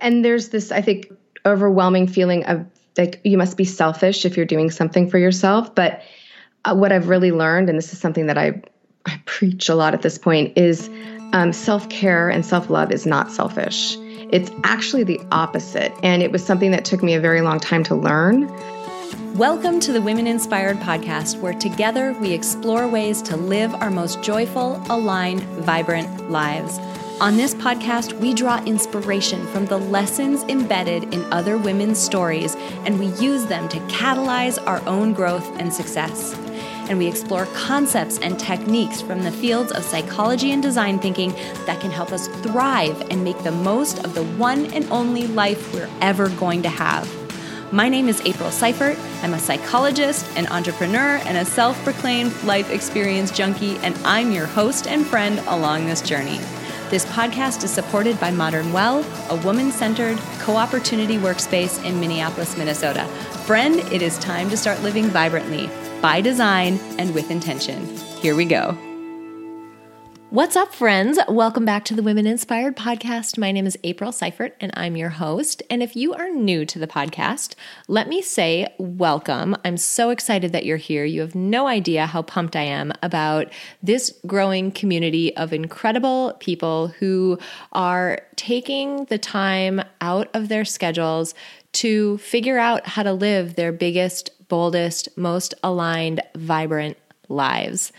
And there's this, I think, overwhelming feeling of like you must be selfish if you're doing something for yourself. But uh, what I've really learned, and this is something that I, I preach a lot at this point, is um, self care and self love is not selfish. It's actually the opposite. And it was something that took me a very long time to learn. Welcome to the Women Inspired podcast, where together we explore ways to live our most joyful, aligned, vibrant lives. On this podcast, we draw inspiration from the lessons embedded in other women's stories, and we use them to catalyze our own growth and success. And we explore concepts and techniques from the fields of psychology and design thinking that can help us thrive and make the most of the one and only life we're ever going to have. My name is April Seifert. I'm a psychologist, an entrepreneur, and a self proclaimed life experience junkie, and I'm your host and friend along this journey. This podcast is supported by Modern Well, a woman centered co opportunity workspace in Minneapolis, Minnesota. Friend, it is time to start living vibrantly, by design, and with intention. Here we go. What's up, friends? Welcome back to the Women Inspired podcast. My name is April Seifert, and I'm your host. And if you are new to the podcast, let me say welcome. I'm so excited that you're here. You have no idea how pumped I am about this growing community of incredible people who are taking the time out of their schedules to figure out how to live their biggest, boldest, most aligned, vibrant lives.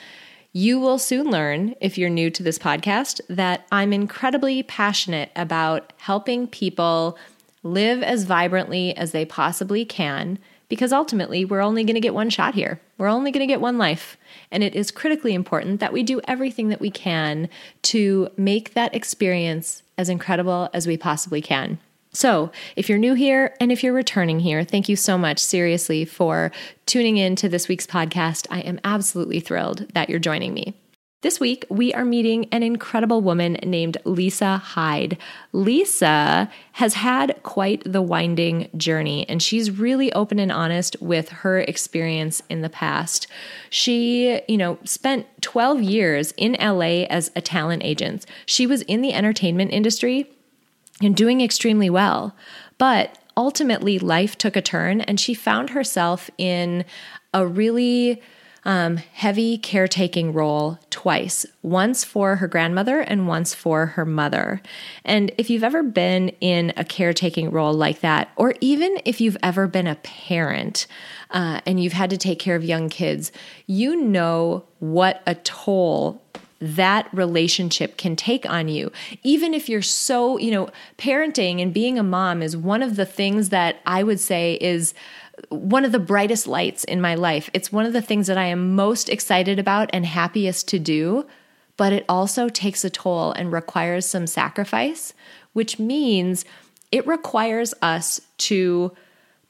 You will soon learn, if you're new to this podcast, that I'm incredibly passionate about helping people live as vibrantly as they possibly can because ultimately we're only going to get one shot here. We're only going to get one life. And it is critically important that we do everything that we can to make that experience as incredible as we possibly can. So, if you're new here and if you're returning here, thank you so much, seriously, for tuning in to this week's podcast. I am absolutely thrilled that you're joining me. This week, we are meeting an incredible woman named Lisa Hyde. Lisa has had quite the winding journey, and she's really open and honest with her experience in the past. She, you know, spent 12 years in LA as a talent agent. She was in the entertainment industry and doing extremely well. But ultimately, life took a turn and she found herself in a really um, heavy caretaking role twice once for her grandmother and once for her mother. And if you've ever been in a caretaking role like that, or even if you've ever been a parent uh, and you've had to take care of young kids, you know what a toll that relationship can take on you. Even if you're so, you know, parenting and being a mom is one of the things that I would say is one of the brightest lights in my life. It's one of the things that I am most excited about and happiest to do, but it also takes a toll and requires some sacrifice, which means it requires us to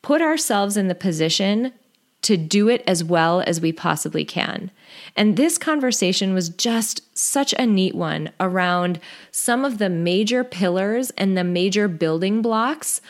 put ourselves in the position to do it as well as we possibly can. And this conversation was just such a neat one around some of the major pillars and the major building blocks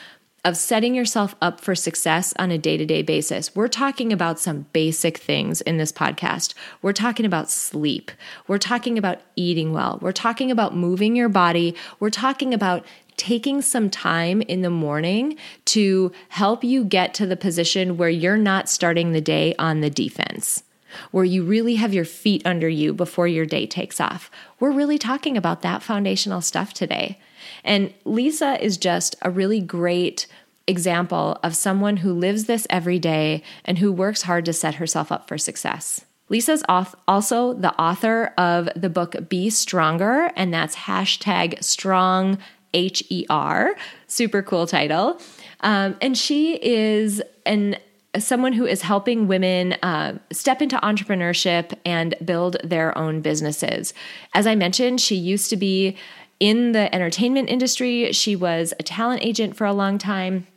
of setting yourself up for success on a day to day basis. We're talking about some basic things in this podcast. We're talking about sleep. We're talking about eating well. We're talking about moving your body. We're talking about taking some time in the morning to help you get to the position where you're not starting the day on the defense, where you really have your feet under you before your day takes off. We're really talking about that foundational stuff today. And Lisa is just a really great example of someone who lives this every day and who works hard to set herself up for success. Lisa's also the author of the book Be Stronger, and that's hashtag strong H E R. Super cool title. Um, and she is an someone who is helping women uh, step into entrepreneurship and build their own businesses. As I mentioned, she used to be in the entertainment industry. She was a talent agent for a long time.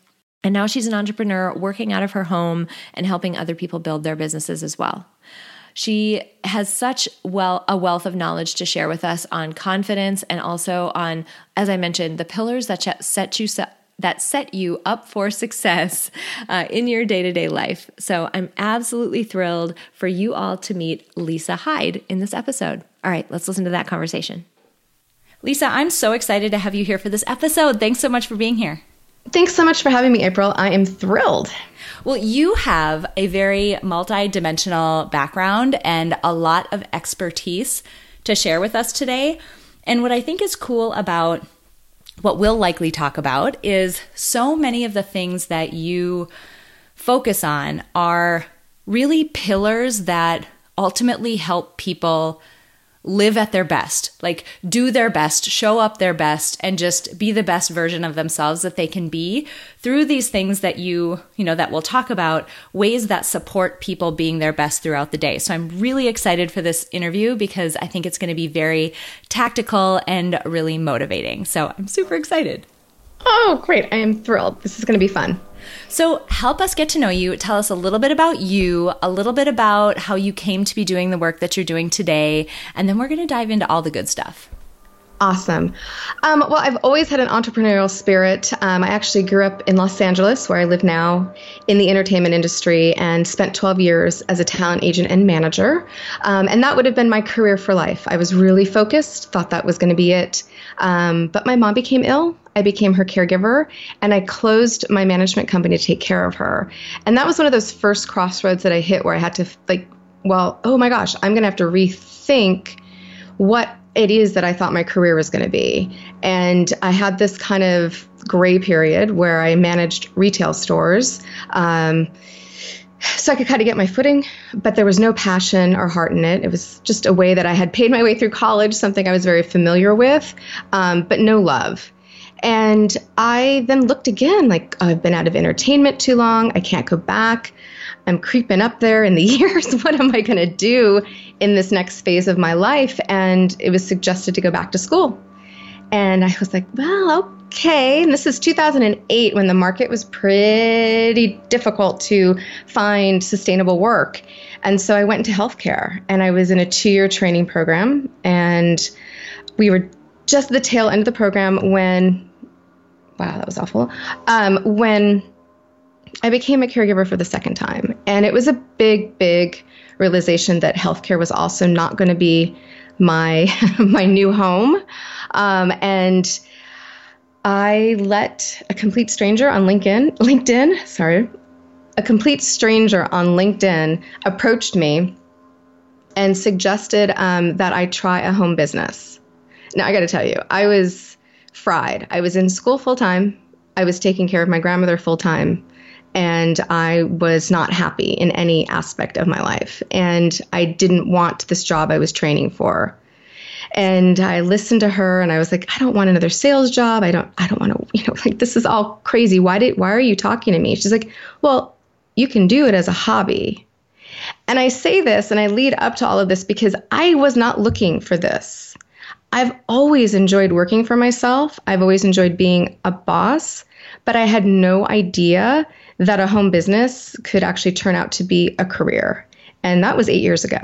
And now she's an entrepreneur working out of her home and helping other people build their businesses as well. She has such well a wealth of knowledge to share with us on confidence and also on, as I mentioned, the pillars that set you that set you up for success uh, in your day to day life. So I'm absolutely thrilled for you all to meet Lisa Hyde in this episode. All right, let's listen to that conversation. Lisa, I'm so excited to have you here for this episode. Thanks so much for being here. Thanks so much for having me, April. I am thrilled. Well, you have a very multidimensional background and a lot of expertise to share with us today. And what I think is cool about what we'll likely talk about is so many of the things that you focus on are really pillars that ultimately help people live at their best, like do their best, show up their best, and just be the best version of themselves that they can be through these things that you, you know, that we'll talk about, ways that support people being their best throughout the day. So I'm really excited for this interview because I think it's going to be very tactical and really motivating. So I'm super excited. Oh, great. I am thrilled. This is going to be fun. So, help us get to know you. Tell us a little bit about you, a little bit about how you came to be doing the work that you're doing today, and then we're going to dive into all the good stuff. Awesome. Um, well, I've always had an entrepreneurial spirit. Um, I actually grew up in Los Angeles, where I live now, in the entertainment industry, and spent 12 years as a talent agent and manager. Um, and that would have been my career for life. I was really focused, thought that was going to be it. Um, but my mom became ill. I became her caregiver, and I closed my management company to take care of her. And that was one of those first crossroads that I hit where I had to, like, well, oh my gosh, I'm going to have to rethink what it is that I thought my career was going to be. And I had this kind of gray period where I managed retail stores. Um, so I could kind of get my footing, but there was no passion or heart in it. It was just a way that I had paid my way through college, something I was very familiar with, um, but no love. And I then looked again, like, oh, I've been out of entertainment too long. I can't go back. I'm creeping up there in the years. what am I going to do in this next phase of my life? And it was suggested to go back to school. And I was like, well, okay. And this is 2008 when the market was pretty difficult to find sustainable work. And so I went into healthcare and I was in a two year training program. And we were just at the tail end of the program when, wow, that was awful. Um, when I became a caregiver for the second time. And it was a big, big realization that healthcare was also not going to be my my new home. Um, and I let a complete stranger on LinkedIn, LinkedIn, sorry, a complete stranger on LinkedIn approached me and suggested um, that I try a home business. Now I got to tell you, I was fried. I was in school full time. I was taking care of my grandmother full time and I was not happy in any aspect of my life. And I didn't want this job I was training for. And I listened to her and I was like, I don't want another sales job. I don't I don't want to, you know, like this is all crazy. Why did why are you talking to me? She's like, Well, you can do it as a hobby. And I say this and I lead up to all of this because I was not looking for this. I've always enjoyed working for myself. I've always enjoyed being a boss, but I had no idea that a home business could actually turn out to be a career. And that was eight years ago.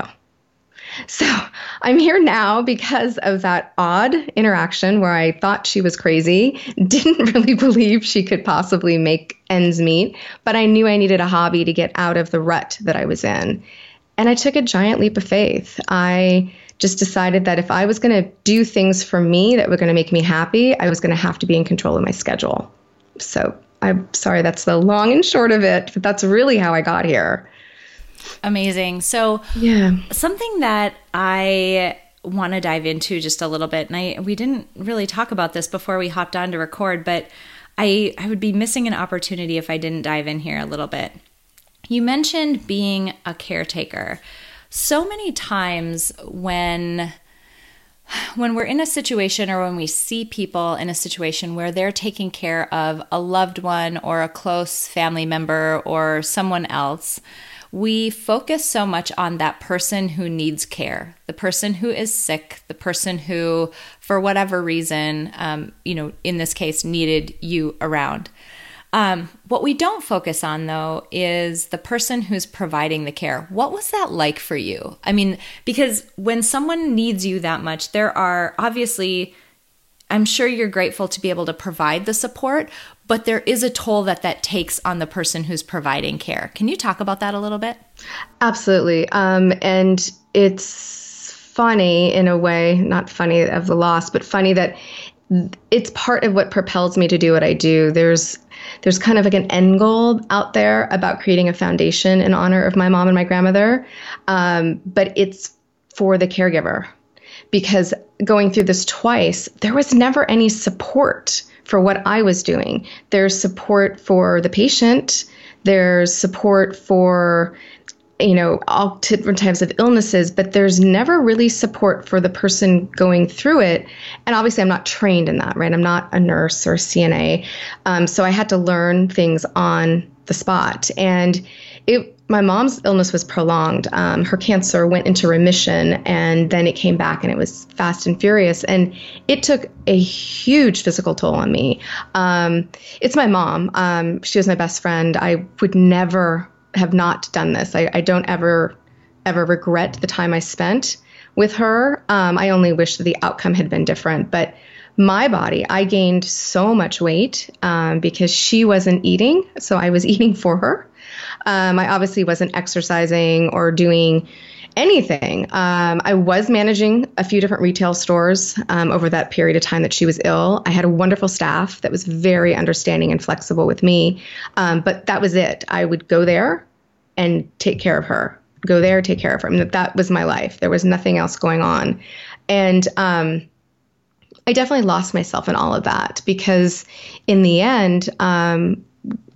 So I'm here now because of that odd interaction where I thought she was crazy, didn't really believe she could possibly make ends meet, but I knew I needed a hobby to get out of the rut that I was in. And I took a giant leap of faith. I just decided that if I was going to do things for me that were going to make me happy, I was going to have to be in control of my schedule. So I'm sorry, that's the long and short of it, but that's really how I got here. Amazing. So, yeah, something that I want to dive into just a little bit, and I we didn't really talk about this before we hopped on to record, but I I would be missing an opportunity if I didn't dive in here a little bit. You mentioned being a caretaker. So many times when when we're in a situation or when we see people in a situation where they're taking care of a loved one or a close family member or someone else, we focus so much on that person who needs care, the person who is sick, the person who, for whatever reason, um, you know, in this case, needed you around. Um, what we don't focus on, though, is the person who's providing the care. What was that like for you? I mean, because when someone needs you that much, there are obviously, I'm sure you're grateful to be able to provide the support, but there is a toll that that takes on the person who's providing care. Can you talk about that a little bit? Absolutely. Um, and it's funny in a way, not funny of the loss, but funny that it's part of what propels me to do what I do. There's there's kind of like an end goal out there about creating a foundation in honor of my mom and my grandmother, um, but it's for the caregiver because going through this twice, there was never any support for what I was doing. There's support for the patient. There's support for you know, all different types of illnesses, but there's never really support for the person going through it. And obviously, I'm not trained in that, right? I'm not a nurse or CNA. Um, so I had to learn things on the spot. And it, my mom's illness was prolonged. Um, her cancer went into remission and then it came back and it was fast and furious. And it took a huge physical toll on me. Um, it's my mom. Um, she was my best friend. I would never have not done this. I, I don't ever ever regret the time I spent with her. Um, I only wish that the outcome had been different. But my body, I gained so much weight um, because she wasn't eating, so I was eating for her. Um, I obviously wasn't exercising or doing anything. Um, I was managing a few different retail stores um, over that period of time that she was ill. I had a wonderful staff that was very understanding and flexible with me, um, but that was it. I would go there and take care of her. Go there, take care of her. I mean, that was my life. There was nothing else going on, and um, I definitely lost myself in all of that because, in the end, um,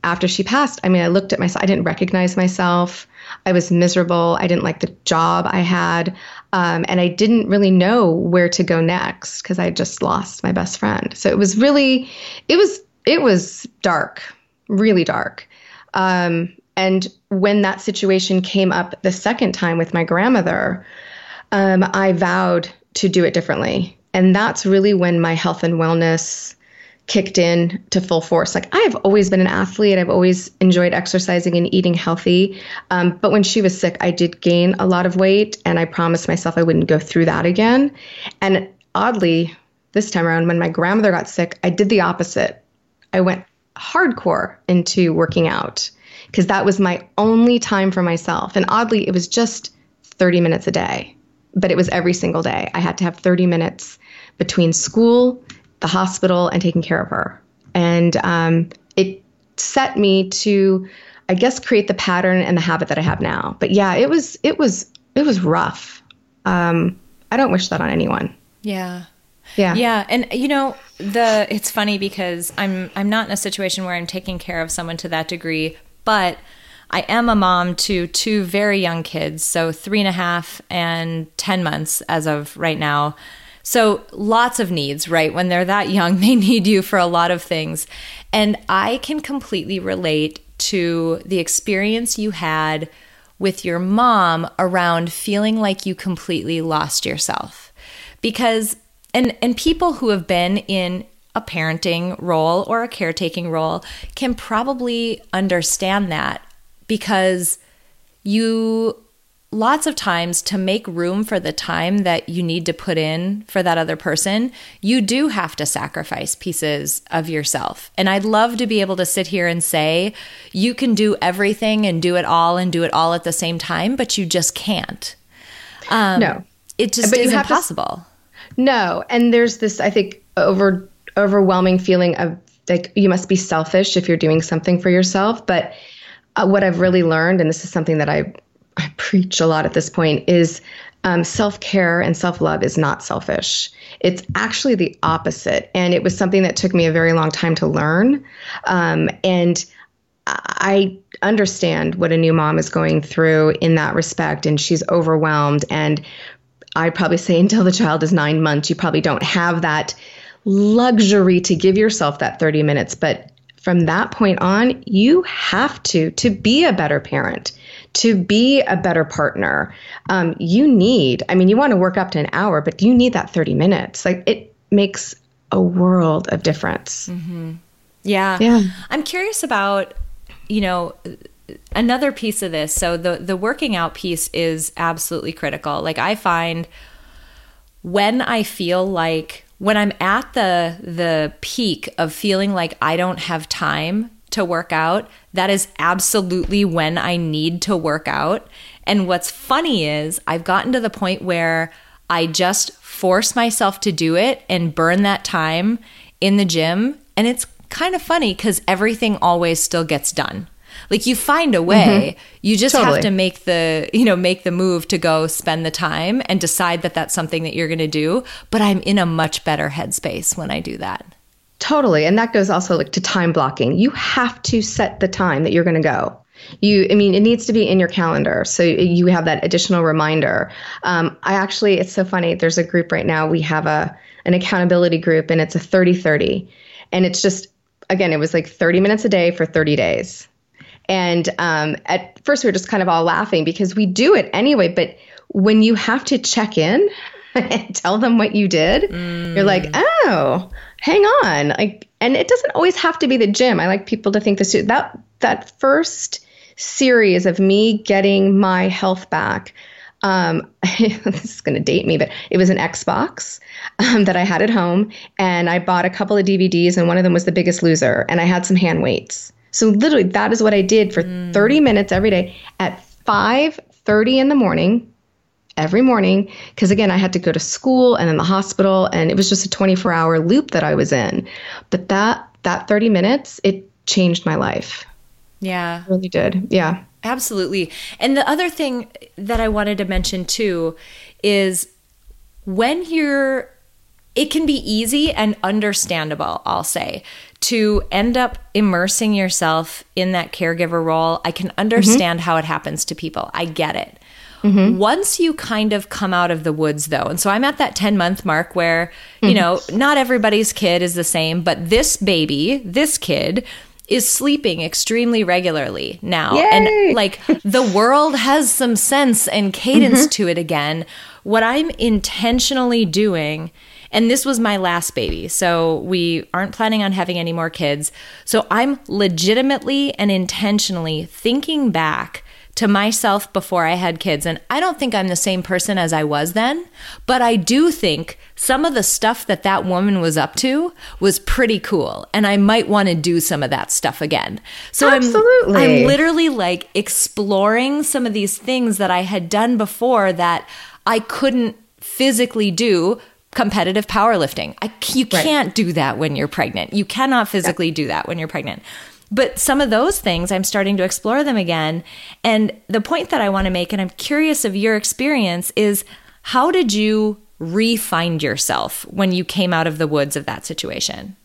after she passed, I mean, I looked at myself. I didn't recognize myself. I was miserable. I didn't like the job I had. Um, and I didn't really know where to go next because I just lost my best friend. So it was really, it was, it was dark, really dark. Um, and when that situation came up the second time with my grandmother, um, I vowed to do it differently. And that's really when my health and wellness kicked in to full force. Like I've always been an athlete. I've always enjoyed exercising and eating healthy. Um, but when she was sick, I did gain a lot of weight, and I promised myself I wouldn't go through that again. And oddly, this time around, when my grandmother got sick, I did the opposite. I went hardcore into working out because that was my only time for myself. And oddly, it was just 30 minutes a day, but it was every single day. I had to have 30 minutes between school the hospital and taking care of her. And um, it set me to, I guess, create the pattern and the habit that I have now. But yeah, it was it was it was rough. Um, I don't wish that on anyone. Yeah. Yeah. Yeah, and you know, the it's funny because I'm I'm not in a situation where I'm taking care of someone to that degree, but I am a mom to two very young kids, so three and a half and ten months as of right now. So lots of needs, right? When they're that young, they need you for a lot of things. And I can completely relate to the experience you had with your mom around feeling like you completely lost yourself. Because and and people who have been in a parenting role or a caretaking role can probably understand that because you lots of times to make room for the time that you need to put in for that other person, you do have to sacrifice pieces of yourself. And I'd love to be able to sit here and say, you can do everything and do it all and do it all at the same time, but you just can't. Um, no. It just but isn't possible. To, no. And there's this, I think, over overwhelming feeling of like you must be selfish if you're doing something for yourself. But uh, what I've really learned, and this is something that I I preach a lot at this point is um, self care and self love is not selfish. It's actually the opposite. And it was something that took me a very long time to learn. Um, and I understand what a new mom is going through in that respect. And she's overwhelmed. And I'd probably say until the child is nine months, you probably don't have that luxury to give yourself that 30 minutes. But from that point on, you have to to be a better parent to be a better partner, um, you need, I mean, you want to work up to an hour, but you need that 30 minutes. Like it makes a world of difference. Mm-hmm. Yeah. Yeah. I'm curious about, you know, another piece of this. So the, the working out piece is absolutely critical. Like I find when I feel like when I'm at the the peak of feeling like I don't have time to work out, that is absolutely when I need to work out. And what's funny is I've gotten to the point where I just force myself to do it and burn that time in the gym. And it's kind of funny because everything always still gets done. Like you find a way. Mm-hmm. You just totally. have to make the, you know, make the move to go spend the time and decide that that's something that you're going to do. But I'm in a much better headspace when I do that. Totally. And that goes also like to time blocking. You have to set the time that you're going to go. You, I mean, it needs to be in your calendar. So you have that additional reminder. Um, I actually, it's so funny. There's a group right now. We have a, an accountability group and it's a 30 30. And it's just, again, it was like 30 minutes a day for 30 days. And um, at first, we were just kind of all laughing because we do it anyway. But when you have to check in and tell them what you did, mm. you're like, mm. oh, hang on. Like, and it doesn't always have to be the gym. I like people to think this. That that first series of me getting my health back. Um, this is going to date me, but it was an Xbox um, that I had at home, and I bought a couple of DVDs, and one of them was The Biggest Loser, and I had some hand weights. So literally, that is what I did for mm. 30 minutes every day at 5:30 in the morning, every morning. Because again, I had to go to school and then the hospital, and it was just a 24-hour loop that I was in. But that that 30 minutes, it changed my life. Yeah, it really did. Yeah, absolutely. And the other thing that I wanted to mention too is when you're it can be easy and understandable, I'll say, to end up immersing yourself in that caregiver role. I can understand mm-hmm. how it happens to people. I get it. Mm-hmm. Once you kind of come out of the woods, though, and so I'm at that 10 month mark where, you mm-hmm. know, not everybody's kid is the same, but this baby, this kid, is sleeping extremely regularly now. Yay! And like the world has some sense and cadence mm-hmm. to it again. What I'm intentionally doing and this was my last baby. So we aren't planning on having any more kids. So I'm legitimately and intentionally thinking back to myself before I had kids. And I don't think I'm the same person as I was then, but I do think some of the stuff that that woman was up to was pretty cool. And I might want to do some of that stuff again. So Absolutely. I'm, I'm literally like exploring some of these things that I had done before that I couldn't physically do competitive powerlifting. I, you can't do that when you're pregnant. You cannot physically yeah. do that when you're pregnant. But some of those things, I'm starting to explore them again. And the point that I want to make, and I'm curious of your experience, is how did you re-find yourself when you came out of the woods of that situation?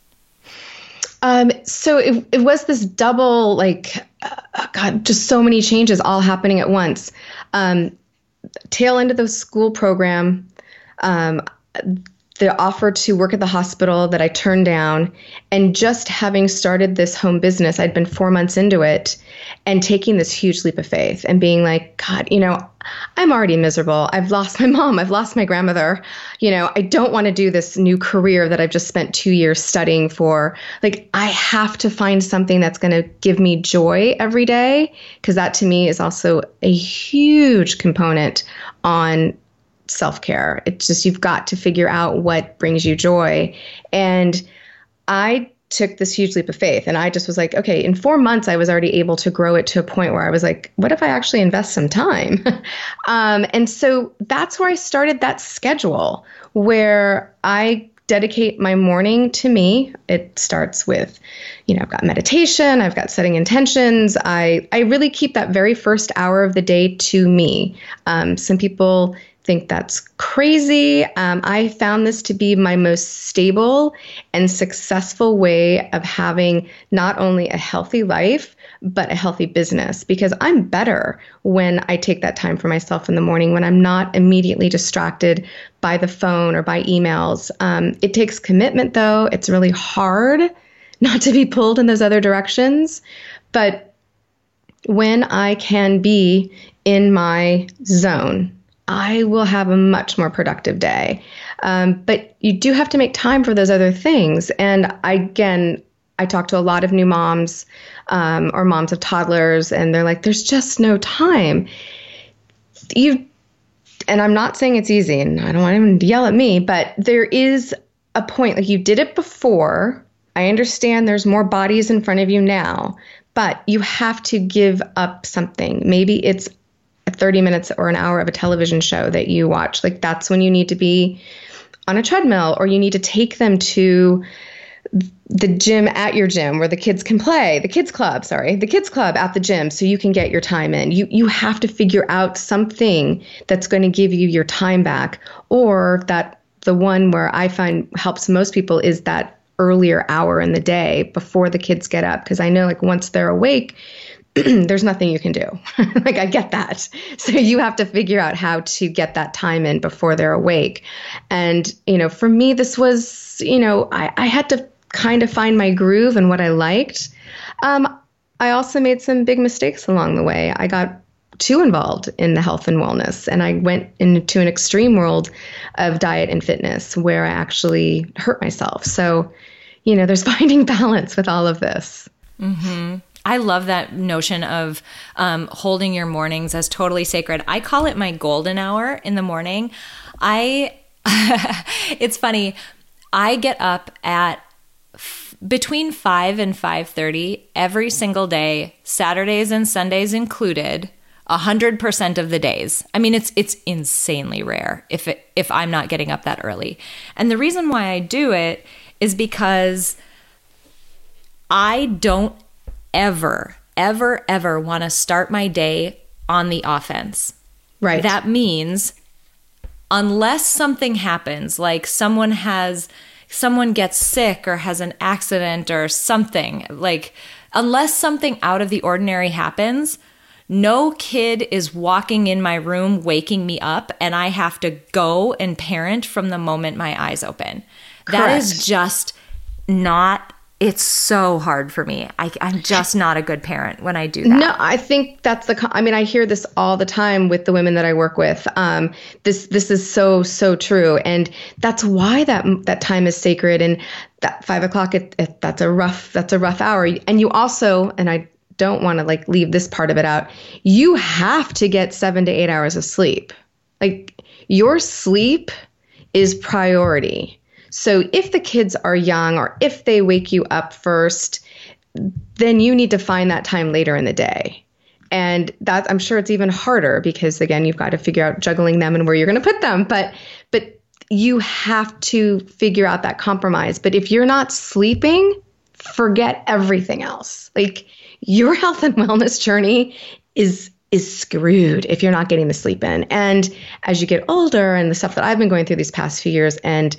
Um, so it, it was this double, like, uh, God, just so many changes all happening at once. Um, tail end of the school program, um, the offer to work at the hospital that I turned down, and just having started this home business, I'd been four months into it, and taking this huge leap of faith and being like, God, you know, I'm already miserable. I've lost my mom. I've lost my grandmother. You know, I don't want to do this new career that I've just spent two years studying for. Like, I have to find something that's going to give me joy every day, because that to me is also a huge component on self care. It's just you've got to figure out what brings you joy. And I took this huge leap of faith and I just was like, okay, in four months, I was already able to grow it to a point where I was like, what if I actually invest some time? um, and so that's where I started that schedule where I dedicate my morning to me. It starts with, you know, I've got meditation, I've got setting intentions. I, I really keep that very first hour of the day to me. Um, some people think that's crazy. Um, I found this to be my most stable and successful way of having not only a healthy life, but a healthy business because I'm better when I take that time for myself in the morning, when I'm not immediately distracted by the phone or by emails. Um, it takes commitment, though. It's really hard not to be pulled in those other directions. But when I can be in my zone, I will have a much more productive day. Um, but you do have to make time for those other things. And I, again, I talk to a lot of new moms um, or moms of toddlers, and they're like, "There's just no time." You, and I'm not saying it's easy, and I don't want anyone to yell at me, but there is a point. Like you did it before. I understand there's more bodies in front of you now, but you have to give up something. Maybe it's 30 minutes or an hour of a television show that you watch. Like that's when you need to be on a treadmill or you need to take them to the gym at your gym where the kids can play the kids club sorry the kids club at the gym so you can get your time in you you have to figure out something that's going to give you your time back or that the one where i find helps most people is that earlier hour in the day before the kids get up because i know like once they're awake there's nothing you can do. like, I get that. So, you have to figure out how to get that time in before they're awake. And, you know, for me, this was, you know, I, I had to kind of find my groove and what I liked. Um, I also made some big mistakes along the way. I got too involved in the health and wellness, and I went into an extreme world of diet and fitness where I actually hurt myself. So, you know, there's finding balance with all of this. Mm-hmm. I love that notion of um, holding your mornings as totally sacred. I call it my golden hour in the morning. I, it's funny. I get up at between 5 and 5:30 every single day, Saturdays and Sundays included, 100% of the days. I mean it's it's insanely rare if it, if I'm not getting up that early. And the reason why I do it is because I don't ever ever ever want to start my day on the offense. Right. That means unless something happens like someone has someone gets sick or has an accident or something, like, unless something out of the ordinary happens, no kid is walking in my room waking me up and I have to go and parent from the moment my eyes open. Correct. That is just not it's so hard for me. I, am just not a good parent when I do that. No, I think that's the. I mean, I hear this all the time with the women that I work with. Um, this this is so so true, and that's why that that time is sacred. And that five o'clock, it, it, that's a rough that's a rough hour. And you also, and I don't want to like leave this part of it out. You have to get seven to eight hours of sleep. Like your sleep is priority so if the kids are young or if they wake you up first, then you need to find that time later in the day. And that I'm sure it's even harder because again, you've got to figure out juggling them and where you're going to put them. But but you have to figure out that compromise. But if you're not sleeping, forget everything else. Like your health and wellness journey is is screwed if you're not getting the sleep in. And as you get older and the stuff that I've been going through these past few years and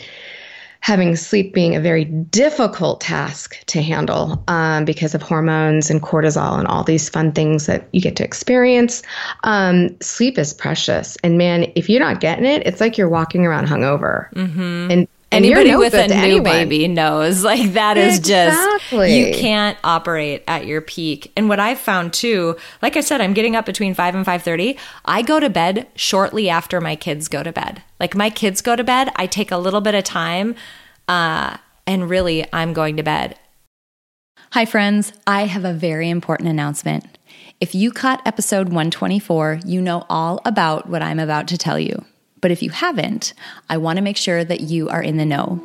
having sleep being a very difficult task to handle um, because of hormones and cortisol and all these fun things that you get to experience. Um, sleep is precious, and man, if you're not getting it, it's like you're walking around hungover. Mm-hmm. And Anybody with a new anyone. baby knows like that is exactly. just you can't operate at your peak. And what I've found too, like I said, I'm getting up between five and five thirty. I go to bed shortly after my kids go to bed. Like my kids go to bed, I take a little bit of time, uh, and really I'm going to bed. Hi friends, I have a very important announcement. If you caught episode 124, you know all about what I'm about to tell you. But if you haven't, I want to make sure that you are in the know.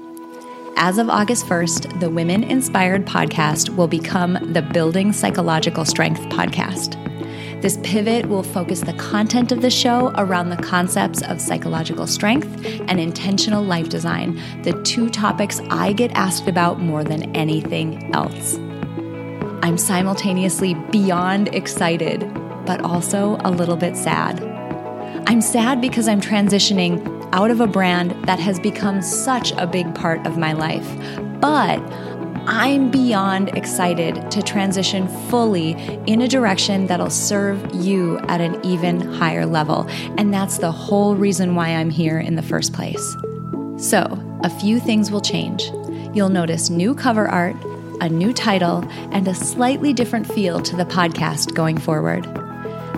As of August 1st, the Women Inspired podcast will become the Building Psychological Strength podcast. This pivot will focus the content of the show around the concepts of psychological strength and intentional life design, the two topics I get asked about more than anything else. I'm simultaneously beyond excited, but also a little bit sad. I'm sad because I'm transitioning out of a brand that has become such a big part of my life. But I'm beyond excited to transition fully in a direction that'll serve you at an even higher level. And that's the whole reason why I'm here in the first place. So, a few things will change. You'll notice new cover art, a new title, and a slightly different feel to the podcast going forward.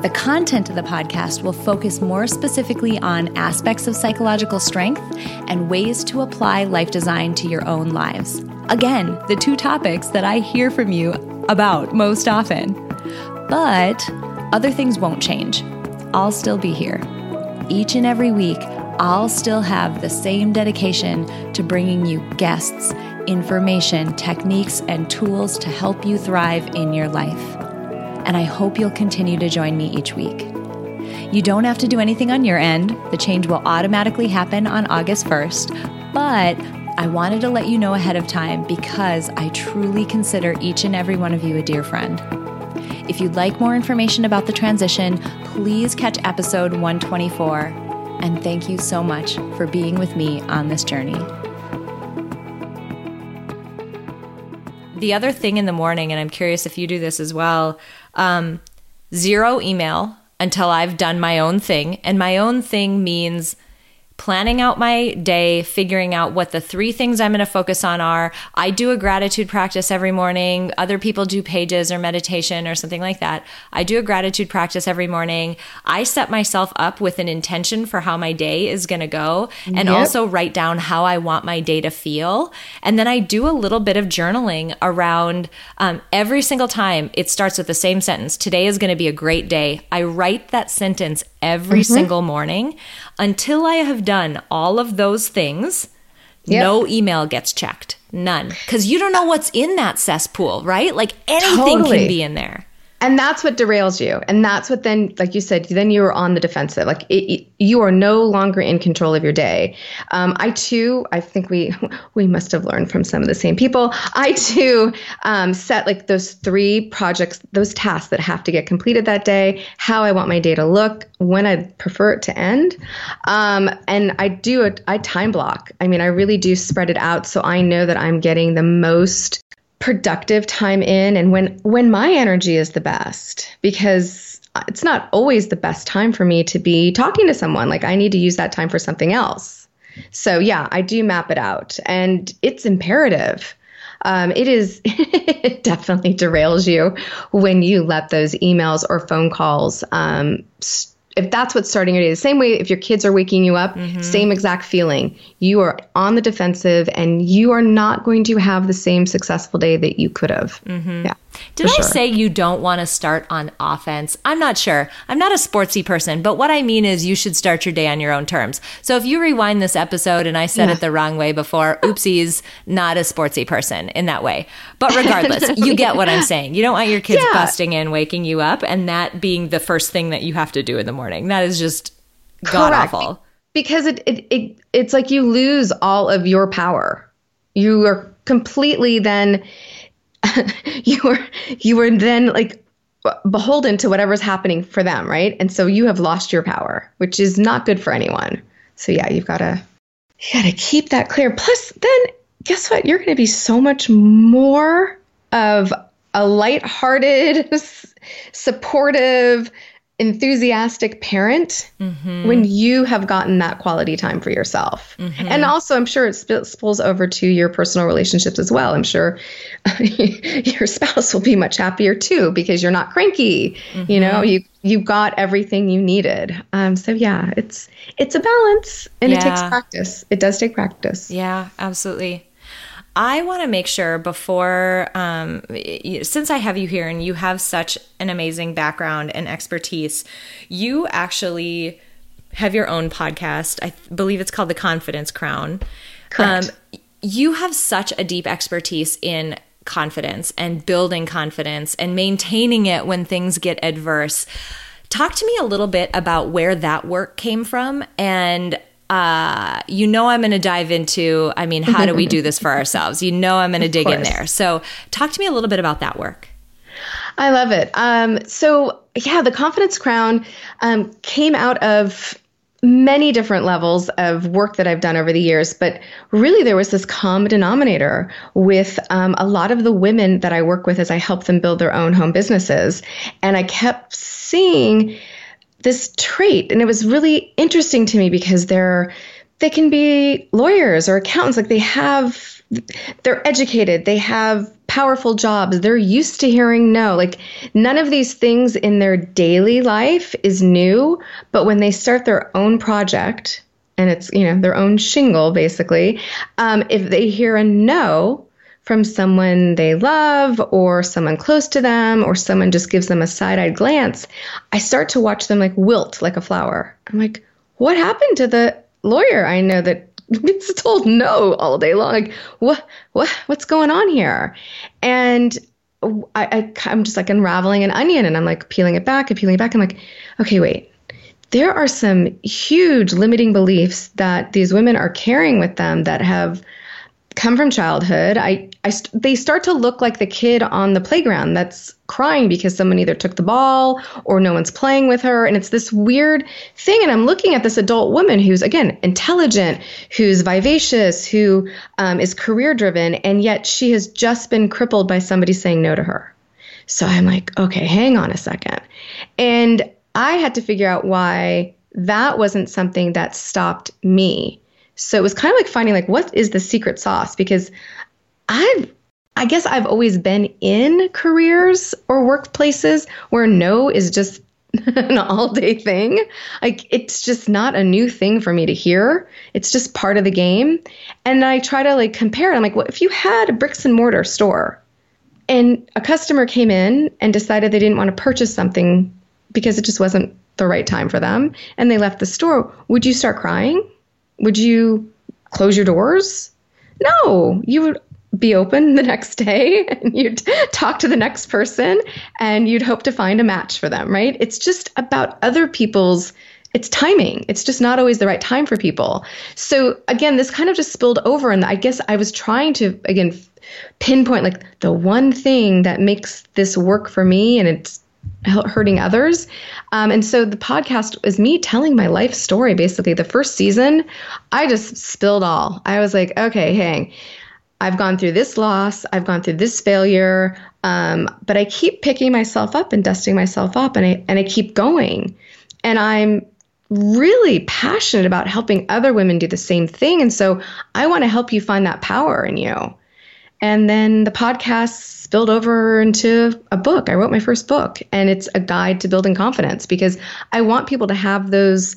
The content of the podcast will focus more specifically on aspects of psychological strength and ways to apply life design to your own lives. Again, the two topics that I hear from you about most often. But other things won't change. I'll still be here. Each and every week, I'll still have the same dedication to bringing you guests, information, techniques, and tools to help you thrive in your life and I hope you'll continue to join me each week. You don't have to do anything on your end. The change will automatically happen on August 1st, but I wanted to let you know ahead of time because I truly consider each and every one of you a dear friend. If you'd like more information about the transition, please catch episode 124. And thank you so much for being with me on this journey. The other thing in the morning, and I'm curious if you do this as well um, zero email until I've done my own thing. And my own thing means planning out my day, figuring out what the three things I'm going to focus on are. I do a gratitude practice every morning. Other people do pages or meditation or something like that. I do a gratitude practice every morning. I set myself up with an intention for how my day is going to go and yep. also write down how I want my day to feel. And then I do a little bit of journaling around um, every single time it starts with the same sentence. Today is going to be a great day. I write that sentence every mm-hmm. single morning until I have done all of those things. Yep. No email gets checked. None. Because you don't know what's in that cesspool, right? Like anything totally. can be in there and that's what derails you. And that's what then like you said then you're on the defensive. Like it, it, you are no longer in control of your day. Um, i too i think we we must have learned from some of the same people. I too um, set like those three projects those tasks that have to get completed that day how i want my day to look when i prefer it to end. Um, and i do it i time block. I mean i really do spread it out so i know that i'm getting the most productive time in and when when my energy is the best because it's not always the best time for me to be talking to someone like I need to use that time for something else. So yeah, I do map it out and it's imperative. Um, it is it definitely derails you when you let those emails or phone calls um, st- if that's what's starting your day, the same way if your kids are waking you up, mm-hmm. same exact feeling. You are on the defensive and you are not going to have the same successful day that you could have. Mm-hmm. Yeah. Did I say you don't want to start on offense? I'm not sure. I'm not a sportsy person, but what I mean is you should start your day on your own terms. So if you rewind this episode and I said yeah. it the wrong way before, oopsies, not a sportsy person in that way. But regardless, you get what I'm saying. You don't want your kids yeah. busting in, waking you up, and that being the first thing that you have to do in the morning. That is just god awful. Because it, it, it it's like you lose all of your power. You are completely then you were you were then like beholden to whatever's happening for them, right? And so you have lost your power, which is not good for anyone. So yeah, you've got to you got to keep that clear. Plus, then guess what? You're going to be so much more of a light-hearted, supportive, enthusiastic parent mm-hmm. when you have gotten that quality time for yourself. Mm-hmm. And also, I'm sure it sp- spills over to your personal relationships as well. I'm sure your spouse will be much happier too because you're not cranky. Mm-hmm. You know, you you got everything you needed. Um, so yeah, it's it's a balance and yeah. it takes practice. It does take practice. Yeah, absolutely. I want to make sure before, um, since I have you here and you have such an amazing background and expertise, you actually have your own podcast. I believe it's called The Confidence Crown. Correct. Um, you have such a deep expertise in confidence and building confidence and maintaining it when things get adverse. Talk to me a little bit about where that work came from and uh, you know, I'm going to dive into, I mean, how do we do this for ourselves? You know, I'm going to dig in there. So, talk to me a little bit about that work. I love it. Um, so, yeah, the Confidence Crown um, came out of many different levels of work that I've done over the years, but really there was this common denominator with um, a lot of the women that I work with as I help them build their own home businesses. And I kept seeing this trait and it was really interesting to me because they're they can be lawyers or accountants like they have they're educated they have powerful jobs they're used to hearing no like none of these things in their daily life is new but when they start their own project and it's you know their own shingle basically um, if they hear a no from someone they love or someone close to them or someone just gives them a side-eyed glance, I start to watch them like wilt like a flower. I'm like, what happened to the lawyer I know that gets told no all day long? Like, what what what's going on here? And I, I I'm just like unraveling an onion and I'm like peeling it back and peeling it back. I'm like, okay, wait. there are some huge limiting beliefs that these women are carrying with them that have come from childhood. I, I they start to look like the kid on the playground that's crying because someone either took the ball or no one's playing with her, and it's this weird thing. And I'm looking at this adult woman who's again intelligent, who's vivacious, who um, is career driven, and yet she has just been crippled by somebody saying no to her. So I'm like, okay, hang on a second, and I had to figure out why that wasn't something that stopped me so it was kind of like finding like what is the secret sauce because I've I guess I've always been in careers or workplaces where no is just an all day thing. Like it's just not a new thing for me to hear. It's just part of the game. And I try to like compare it. I'm like, well, if you had a bricks and mortar store and a customer came in and decided they didn't want to purchase something because it just wasn't the right time for them and they left the store, would you start crying? Would you close your doors? No, you would be open the next day and you'd talk to the next person and you'd hope to find a match for them, right? It's just about other people's it's timing. It's just not always the right time for people. So again, this kind of just spilled over and I guess I was trying to again pinpoint like the one thing that makes this work for me and it's hurting others. Um, and so the podcast is me telling my life story. Basically, the first season, I just spilled all. I was like, okay, hang. I've gone through this loss. I've gone through this failure. Um, but I keep picking myself up and dusting myself up, and I and I keep going. And I'm really passionate about helping other women do the same thing. And so I want to help you find that power in you. And then the podcast spilled over into a book. I wrote my first book, and it's a guide to building confidence because I want people to have those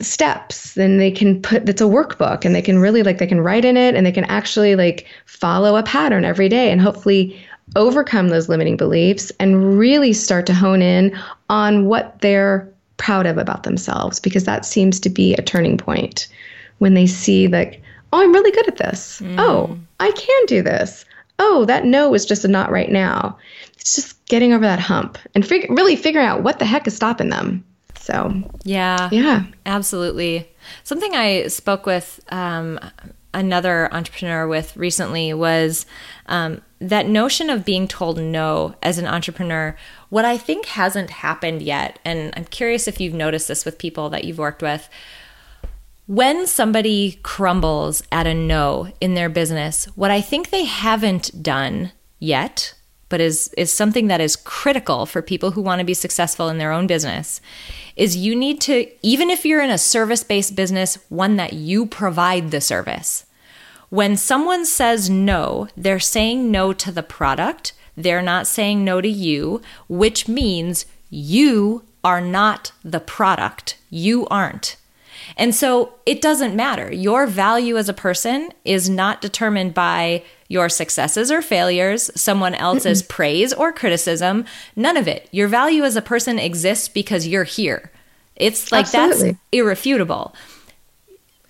steps then they can put that's a workbook and they can really like they can write in it and they can actually like follow a pattern every day and hopefully overcome those limiting beliefs and really start to hone in on what they're proud of about themselves because that seems to be a turning point when they see like oh i'm really good at this mm. oh I can do this. Oh, that no is just a not right now. It's just getting over that hump and fig- really figuring out what the heck is stopping them. So, yeah. Yeah. Absolutely. Something I spoke with um, another entrepreneur with recently was um, that notion of being told no as an entrepreneur. What I think hasn't happened yet, and I'm curious if you've noticed this with people that you've worked with, when somebody crumbles at a no in their business, what I think they haven't done yet, but is is something that is critical for people who want to be successful in their own business, is you need to even if you're in a service-based business, one that you provide the service. When someone says no, they're saying no to the product, they're not saying no to you, which means you are not the product. You aren't. And so it doesn't matter. Your value as a person is not determined by your successes or failures, someone else's praise or criticism, none of it. Your value as a person exists because you're here. It's like Absolutely. that's irrefutable.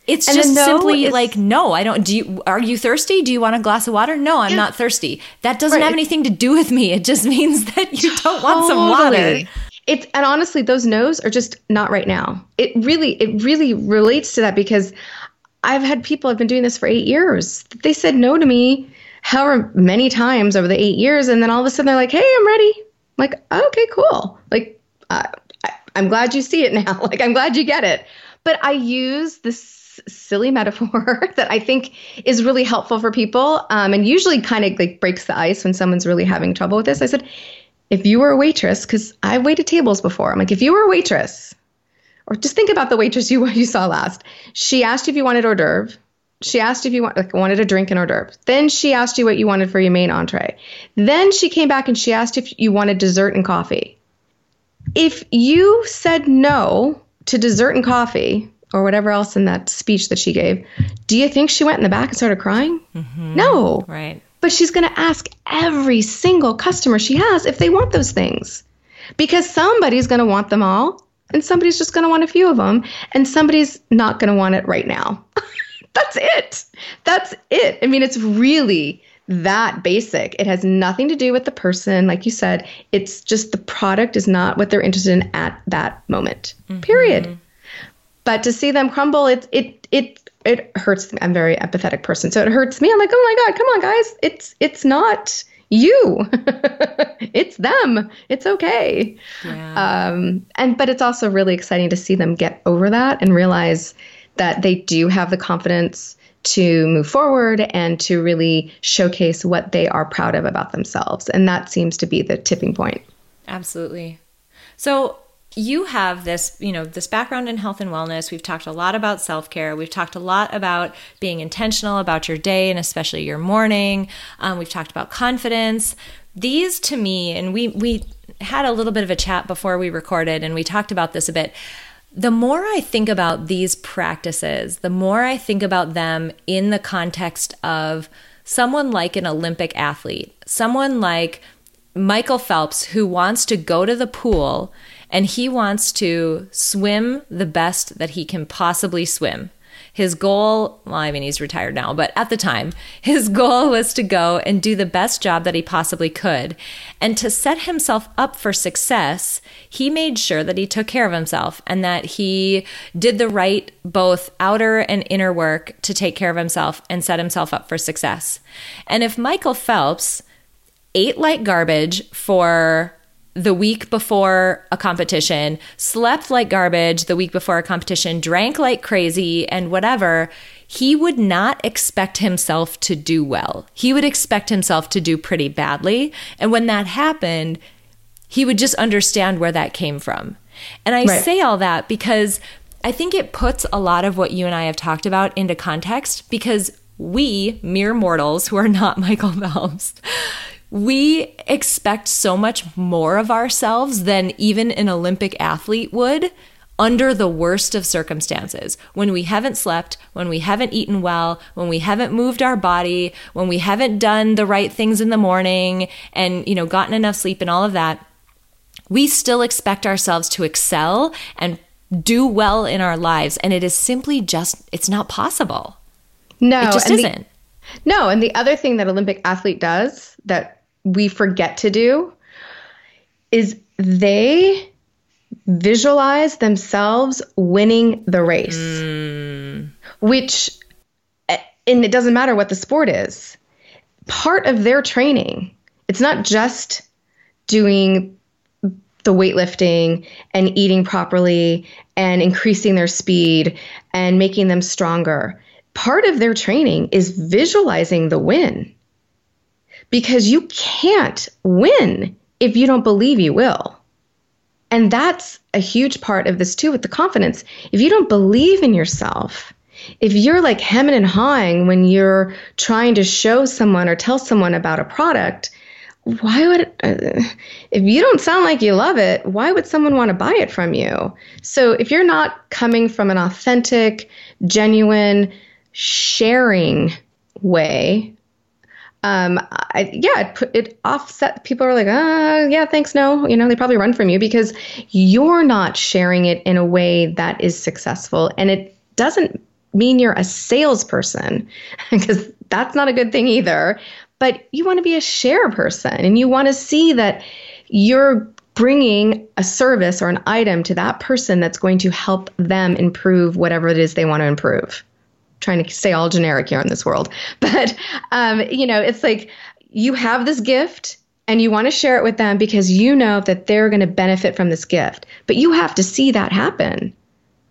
It's and just no simply like no, I don't do you are you thirsty? Do you want a glass of water? No, I'm yeah. not thirsty. That doesn't right. have anything to do with me. It just means that you don't want some water it's and honestly those no's are just not right now. It really it really relates to that because i've had people i've been doing this for eight years. They said no to me however many times over the eight years and then all of a sudden they're like hey i'm ready. I'm like okay cool. Like uh, I, i'm glad you see it now. Like i'm glad you get it. But i use this silly metaphor that I think is really helpful for people, um, and usually kind of like breaks the ice when someone's really having trouble with this. I said, if you were a waitress, because I've waited tables before, I'm like, if you were a waitress, or just think about the waitress you you saw last. She asked you if you wanted hors d'oeuvre. She asked if you want, like, wanted a drink and hors d'oeuvre. Then she asked you what you wanted for your main entree. Then she came back and she asked if you wanted dessert and coffee. If you said no to dessert and coffee, or whatever else in that speech that she gave, do you think she went in the back and started crying? Mm-hmm. No. Right. But she's going to ask every single customer she has if they want those things. Because somebody's going to want them all, and somebody's just going to want a few of them, and somebody's not going to want it right now. That's it. That's it. I mean, it's really that basic. It has nothing to do with the person. Like you said, it's just the product is not what they're interested in at that moment. Mm-hmm. Period. But to see them crumble, it it it it hurts me. I'm a very empathetic person, so it hurts me. I'm like, oh my god, come on, guys, it's it's not you, it's them. It's okay. Yeah. Um, and but it's also really exciting to see them get over that and realize that they do have the confidence to move forward and to really showcase what they are proud of about themselves. And that seems to be the tipping point. Absolutely. So, you have this, you know, this background in health and wellness. We've talked a lot about self-care. We've talked a lot about being intentional about your day and especially your morning. Um, we've talked about confidence. These to me, and we we had a little bit of a chat before we recorded, and we talked about this a bit the more I think about these practices, the more I think about them in the context of someone like an Olympic athlete, someone like Michael Phelps, who wants to go to the pool and he wants to swim the best that he can possibly swim. His goal, well, I mean, he's retired now, but at the time, his goal was to go and do the best job that he possibly could. And to set himself up for success, he made sure that he took care of himself and that he did the right, both outer and inner work to take care of himself and set himself up for success. And if Michael Phelps ate like garbage for the week before a competition, slept like garbage the week before a competition, drank like crazy, and whatever, he would not expect himself to do well. He would expect himself to do pretty badly. And when that happened, he would just understand where that came from. And I right. say all that because I think it puts a lot of what you and I have talked about into context because we, mere mortals who are not Michael Phelps, we expect so much more of ourselves than even an Olympic athlete would under the worst of circumstances. When we haven't slept, when we haven't eaten well, when we haven't moved our body, when we haven't done the right things in the morning and, you know, gotten enough sleep and all of that, we still expect ourselves to excel and do well in our lives. And it is simply just, it's not possible. No, it just isn't. The, no. And the other thing that Olympic athlete does that we forget to do is they visualize themselves winning the race, mm. which, and it doesn't matter what the sport is, part of their training, it's not just doing the weightlifting and eating properly and increasing their speed and making them stronger. Part of their training is visualizing the win because you can't win if you don't believe you will. And that's a huge part of this too with the confidence. If you don't believe in yourself, if you're like hemming and hawing when you're trying to show someone or tell someone about a product, why would uh, if you don't sound like you love it, why would someone want to buy it from you? So if you're not coming from an authentic, genuine, sharing way um, I, yeah, it, it offset. People are like, ah, yeah, thanks, no. You know, they probably run from you because you're not sharing it in a way that is successful, and it doesn't mean you're a salesperson because that's not a good thing either. But you want to be a share person, and you want to see that you're bringing a service or an item to that person that's going to help them improve whatever it is they want to improve trying to stay all generic here in this world. But, um, you know, it's like you have this gift and you want to share it with them because you know that they're going to benefit from this gift. But you have to see that happen.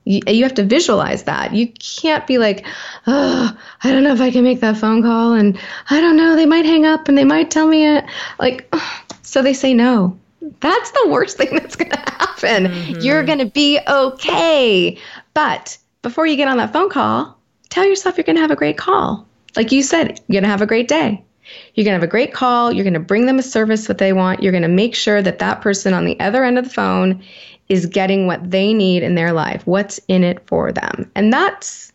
You, you have to visualize that. You can't be like, oh, I don't know if I can make that phone call. And I don't know, they might hang up and they might tell me it. Like, oh, so they say no. That's the worst thing that's going to happen. Mm-hmm. You're going to be okay. But before you get on that phone call, tell yourself you're going to have a great call. Like you said, you're going to have a great day. You're going to have a great call. You're going to bring them a service that they want. You're going to make sure that that person on the other end of the phone is getting what they need in their life, what's in it for them. And that's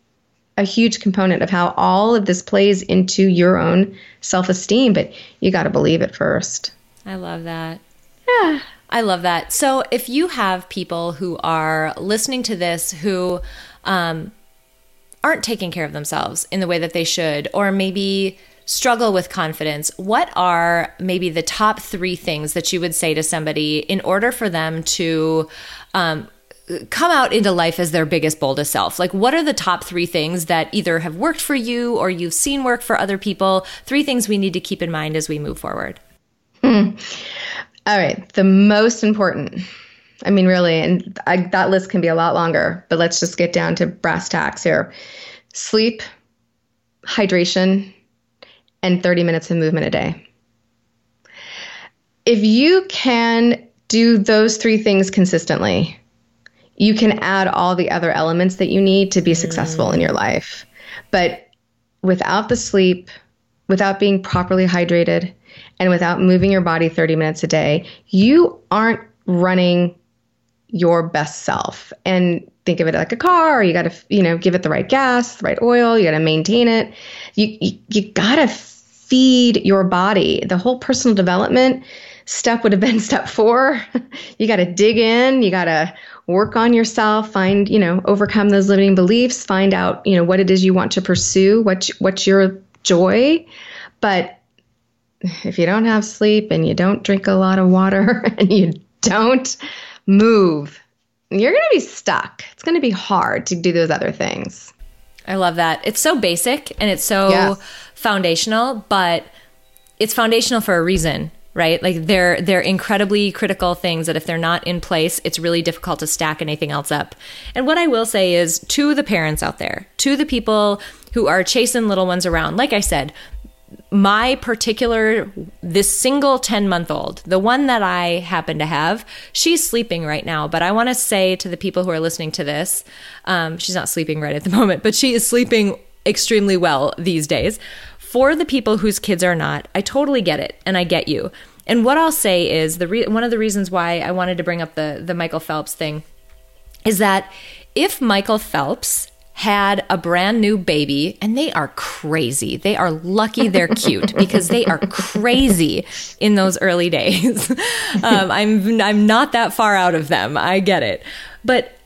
a huge component of how all of this plays into your own self esteem, but you got to believe it first. I love that. Yeah. I love that. So if you have people who are listening to this who, um, aren't taking care of themselves in the way that they should, or maybe struggle with confidence, what are maybe the top three things that you would say to somebody in order for them to um, come out into life as their biggest, boldest self? Like, what are the top three things that either have worked for you or you've seen work for other people? Three things we need to keep in mind as we move forward. Hmm. All right. The most important, I mean, really, and I, that list can be a lot longer, but let's just get down to brass tacks here sleep, hydration, and 30 minutes of movement a day. If you can do those three things consistently, you can add all the other elements that you need to be successful mm. in your life. But without the sleep, without being properly hydrated, and without moving your body 30 minutes a day, you aren't running your best self. And think of it like a car. You got to, you know, give it the right gas, the right oil. You got to maintain it. You, you, you got to feed your body. The whole personal development step would have been step four. you got to dig in. You got to work on yourself, find, you know, overcome those limiting beliefs, find out, you know, what it is you want to pursue, what, what's your joy. But if you don't have sleep and you don't drink a lot of water and you don't move, you're going to be stuck. It's going to be hard to do those other things. I love that. It's so basic and it's so foundational, but it's foundational for a reason, right? Like they're they're incredibly critical things that if they're not in place, it's really difficult to stack anything else up. And what I will say is to the parents out there, to the people who are chasing little ones around, like I said, my particular this single 10 month old the one that i happen to have she's sleeping right now but i want to say to the people who are listening to this um, she's not sleeping right at the moment but she is sleeping extremely well these days. For the people whose kids are not i totally get it and i get you. And what i'll say is the re- one of the reasons why i wanted to bring up the the michael phelps thing is that if michael phelps had a brand new baby and they are crazy. They are lucky they're cute because they are crazy in those early days. um, I'm I'm not that far out of them. I get it. But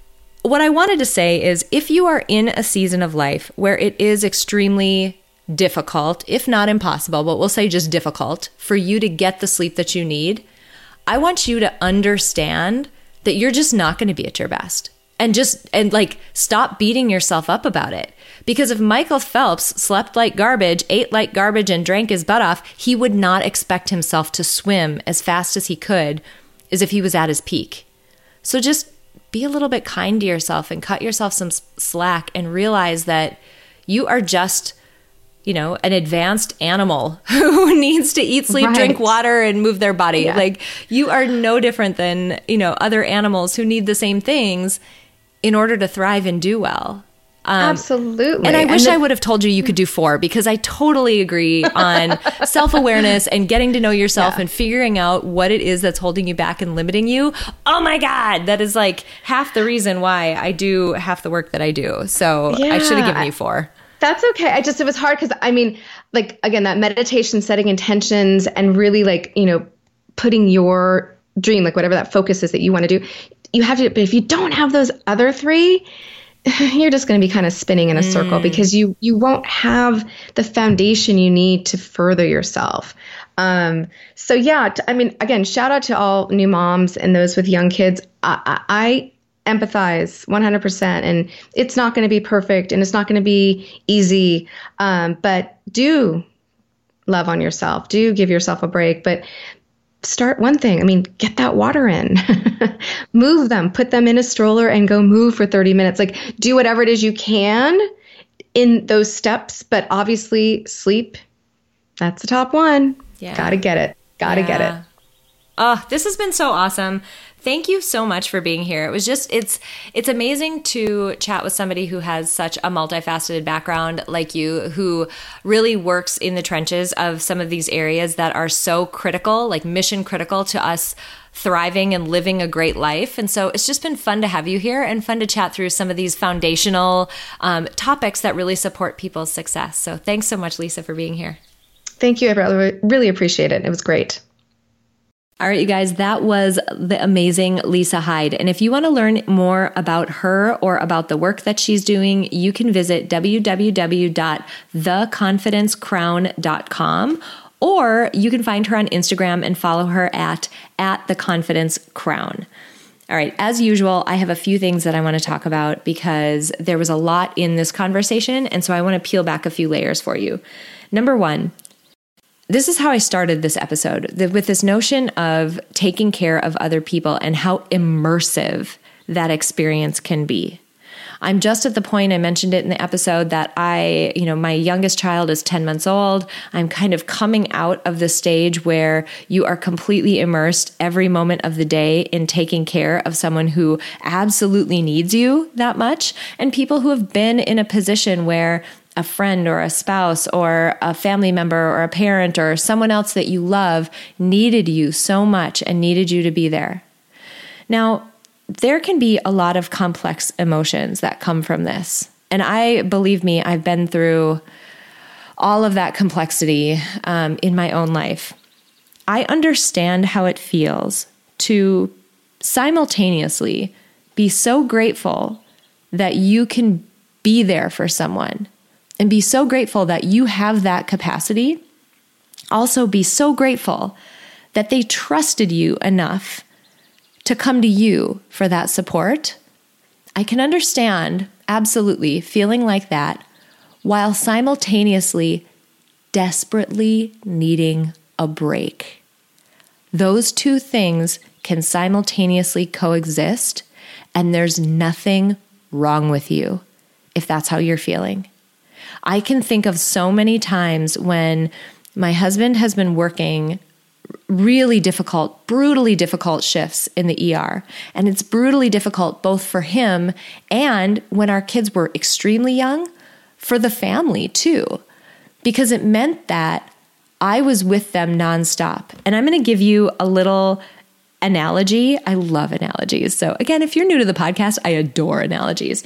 what I wanted to say is if you are in a season of life where it is extremely difficult, if not impossible, but we'll say just difficult for you to get the sleep that you need, I want you to understand that you're just not going to be at your best and just and like stop beating yourself up about it because if michael phelps slept like garbage ate like garbage and drank his butt off he would not expect himself to swim as fast as he could as if he was at his peak so just be a little bit kind to yourself and cut yourself some slack and realize that you are just you know, an advanced animal who needs to eat, sleep, right. drink water, and move their body. Yeah. Like you are no different than, you know, other animals who need the same things in order to thrive and do well. Um, Absolutely. And I wish and the- I would have told you you could do four because I totally agree on self awareness and getting to know yourself yeah. and figuring out what it is that's holding you back and limiting you. Oh my God, that is like half the reason why I do half the work that I do. So yeah, I should have given you four. That's okay. I just, it was hard because I mean, like, again, that meditation, setting intentions, and really like, you know, putting your dream, like whatever that focus is that you want to do, you have to but if you don't have those other three you're just going to be kind of spinning in a mm. circle because you you won't have the foundation you need to further yourself. Um, so yeah t- I mean again shout out to all new moms and those with young kids. I, I, I empathize 100% and it's not going to be perfect and it's not going to be easy um, but do love on yourself. Do give yourself a break but start one thing. I mean, get that water in, move them, put them in a stroller and go move for 30 minutes. Like, do whatever it is you can in those steps. But obviously, sleep, that's the top one. Yeah. Gotta get it. Gotta yeah. get it. Oh, this has been so awesome thank you so much for being here. It was just it's it's amazing to chat with somebody who has such a multifaceted background like you who really works in the trenches of some of these areas that are so critical, like mission critical to us thriving and living a great life. And so it's just been fun to have you here and fun to chat through some of these foundational um, topics that really support people's success. So thanks so much, Lisa, for being here. Thank you. I really appreciate it. It was great. All right, you guys, that was the amazing Lisa Hyde. And if you want to learn more about her or about the work that she's doing, you can visit www.theconfidencecrown.com or you can find her on Instagram and follow her at at the confidence crown. All right, as usual, I have a few things that I want to talk about because there was a lot in this conversation, and so I want to peel back a few layers for you. Number one, this is how I started this episode with this notion of taking care of other people and how immersive that experience can be. I'm just at the point I mentioned it in the episode that I, you know, my youngest child is 10 months old. I'm kind of coming out of the stage where you are completely immersed every moment of the day in taking care of someone who absolutely needs you that much and people who have been in a position where a friend or a spouse or a family member or a parent or someone else that you love needed you so much and needed you to be there. Now, there can be a lot of complex emotions that come from this. And I believe me, I've been through all of that complexity um, in my own life. I understand how it feels to simultaneously be so grateful that you can be there for someone and be so grateful that you have that capacity. Also, be so grateful that they trusted you enough to come to you for that support. I can understand absolutely feeling like that while simultaneously desperately needing a break. Those two things can simultaneously coexist, and there's nothing wrong with you if that's how you're feeling. I can think of so many times when my husband has been working really difficult, brutally difficult shifts in the ER. And it's brutally difficult both for him and when our kids were extremely young, for the family too, because it meant that I was with them nonstop. And I'm going to give you a little analogy. I love analogies. So, again, if you're new to the podcast, I adore analogies.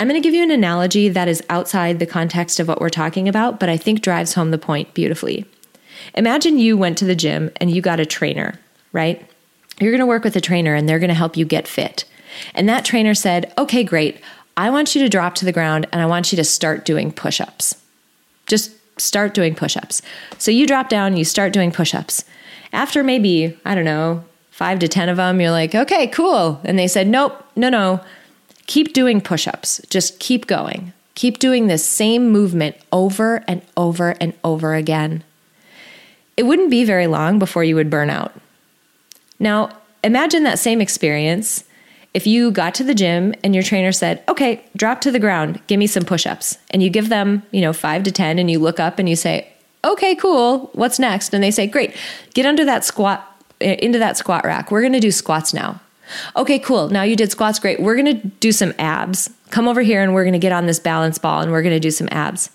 I'm going to give you an analogy that is outside the context of what we're talking about, but I think drives home the point beautifully. Imagine you went to the gym and you got a trainer, right? You're going to work with a trainer and they're going to help you get fit. And that trainer said, okay, great. I want you to drop to the ground and I want you to start doing push ups. Just start doing push ups. So you drop down, you start doing push ups. After maybe, I don't know, five to 10 of them, you're like, okay, cool. And they said, nope, no, no, Keep doing push ups. Just keep going. Keep doing this same movement over and over and over again. It wouldn't be very long before you would burn out. Now, imagine that same experience if you got to the gym and your trainer said, okay, drop to the ground, give me some push ups. And you give them, you know, five to 10, and you look up and you say, okay, cool, what's next? And they say, great, get under that squat, eh, into that squat rack. We're gonna do squats now. Okay, cool. Now you did squats, great. We're going to do some abs. Come over here and we're going to get on this balance ball and we're going to do some abs.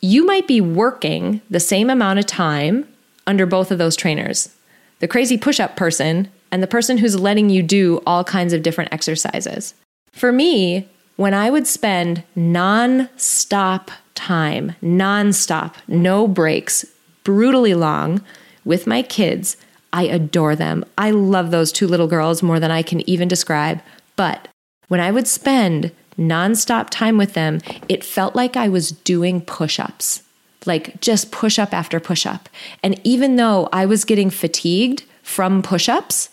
You might be working the same amount of time under both of those trainers the crazy push up person and the person who's letting you do all kinds of different exercises. For me, when I would spend non stop time, non stop, no breaks, brutally long with my kids, I adore them. I love those two little girls more than I can even describe. But when I would spend nonstop time with them, it felt like I was doing push ups, like just push up after push up. And even though I was getting fatigued from push ups,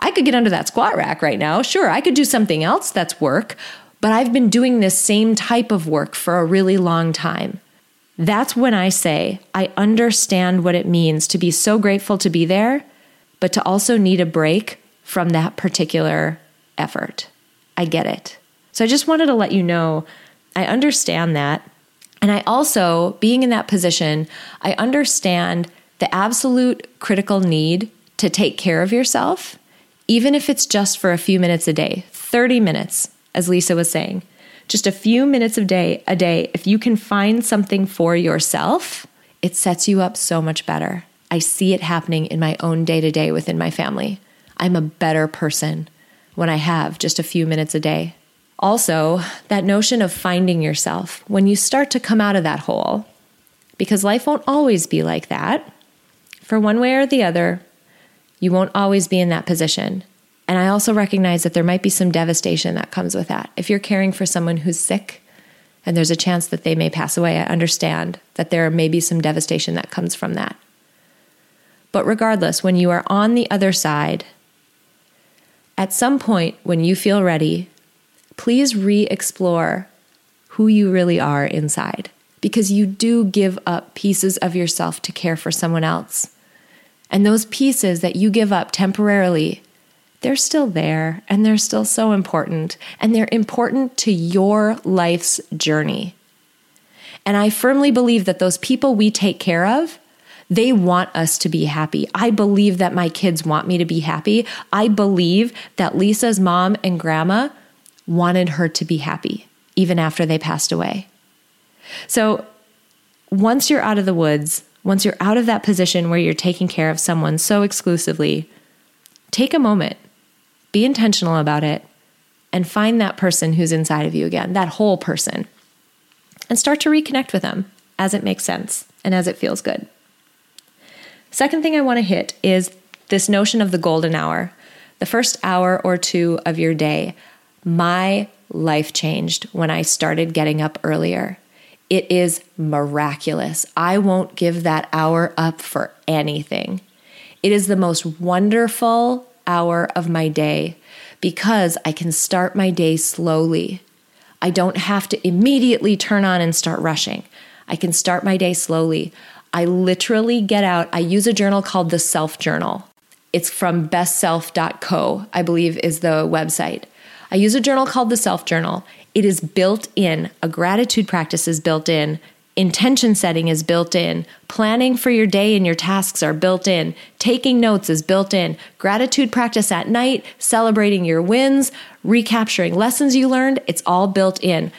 I could get under that squat rack right now. Sure, I could do something else that's work, but I've been doing this same type of work for a really long time. That's when I say I understand what it means to be so grateful to be there but to also need a break from that particular effort. I get it. So I just wanted to let you know I understand that. And I also, being in that position, I understand the absolute critical need to take care of yourself, even if it's just for a few minutes a day 30 minutes, as Lisa was saying. Just a few minutes of day a day, if you can find something for yourself, it sets you up so much better. I see it happening in my own day to day within my family. I'm a better person when I have just a few minutes a day. Also, that notion of finding yourself when you start to come out of that hole, because life won't always be like that. For one way or the other, You won't always be in that position. And I also recognize that there might be some devastation that comes with that. If you're caring for someone who's sick and there's a chance that they may pass away, I understand that there may be some devastation that comes from that. But regardless, when you are on the other side, at some point when you feel ready, please re explore who you really are inside because you do give up pieces of yourself to care for someone else. And those pieces that you give up temporarily they're still there and they're still so important. And they're important to your life's journey. And I firmly believe that those people we take care of, they want us to be happy. I believe that my kids want me to be happy. I believe that Lisa's mom and grandma wanted her to be happy, even after they passed away. So once you're out of the woods, once you're out of that position where you're taking care of someone so exclusively, take a moment be intentional about it and find that person who's inside of you again, that whole person, and start to reconnect with them as it makes sense and as it feels good. Second thing I want to hit is this notion of the golden hour, the first hour or two of your day. My life changed when I started getting up earlier. It is miraculous. I won't give that hour up for anything. It is the most wonderful hour of my day because I can start my day slowly. I don't have to immediately turn on and start rushing. I can start my day slowly. I literally get out, I use a journal called the Self Journal. It's from bestself.co, I believe is the website. I use a journal called the Self Journal. It is built in, a gratitude practice is built in, Intention setting is built in. Planning for your day and your tasks are built in. Taking notes is built in. Gratitude practice at night, celebrating your wins, recapturing lessons you learned, it's all built in.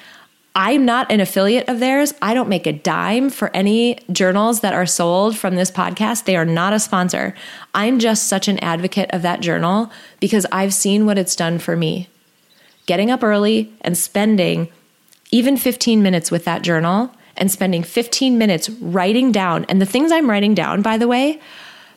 I'm not an affiliate of theirs. I don't make a dime for any journals that are sold from this podcast. They are not a sponsor. I'm just such an advocate of that journal because I've seen what it's done for me. Getting up early and spending even 15 minutes with that journal and spending 15 minutes writing down. And the things I'm writing down, by the way,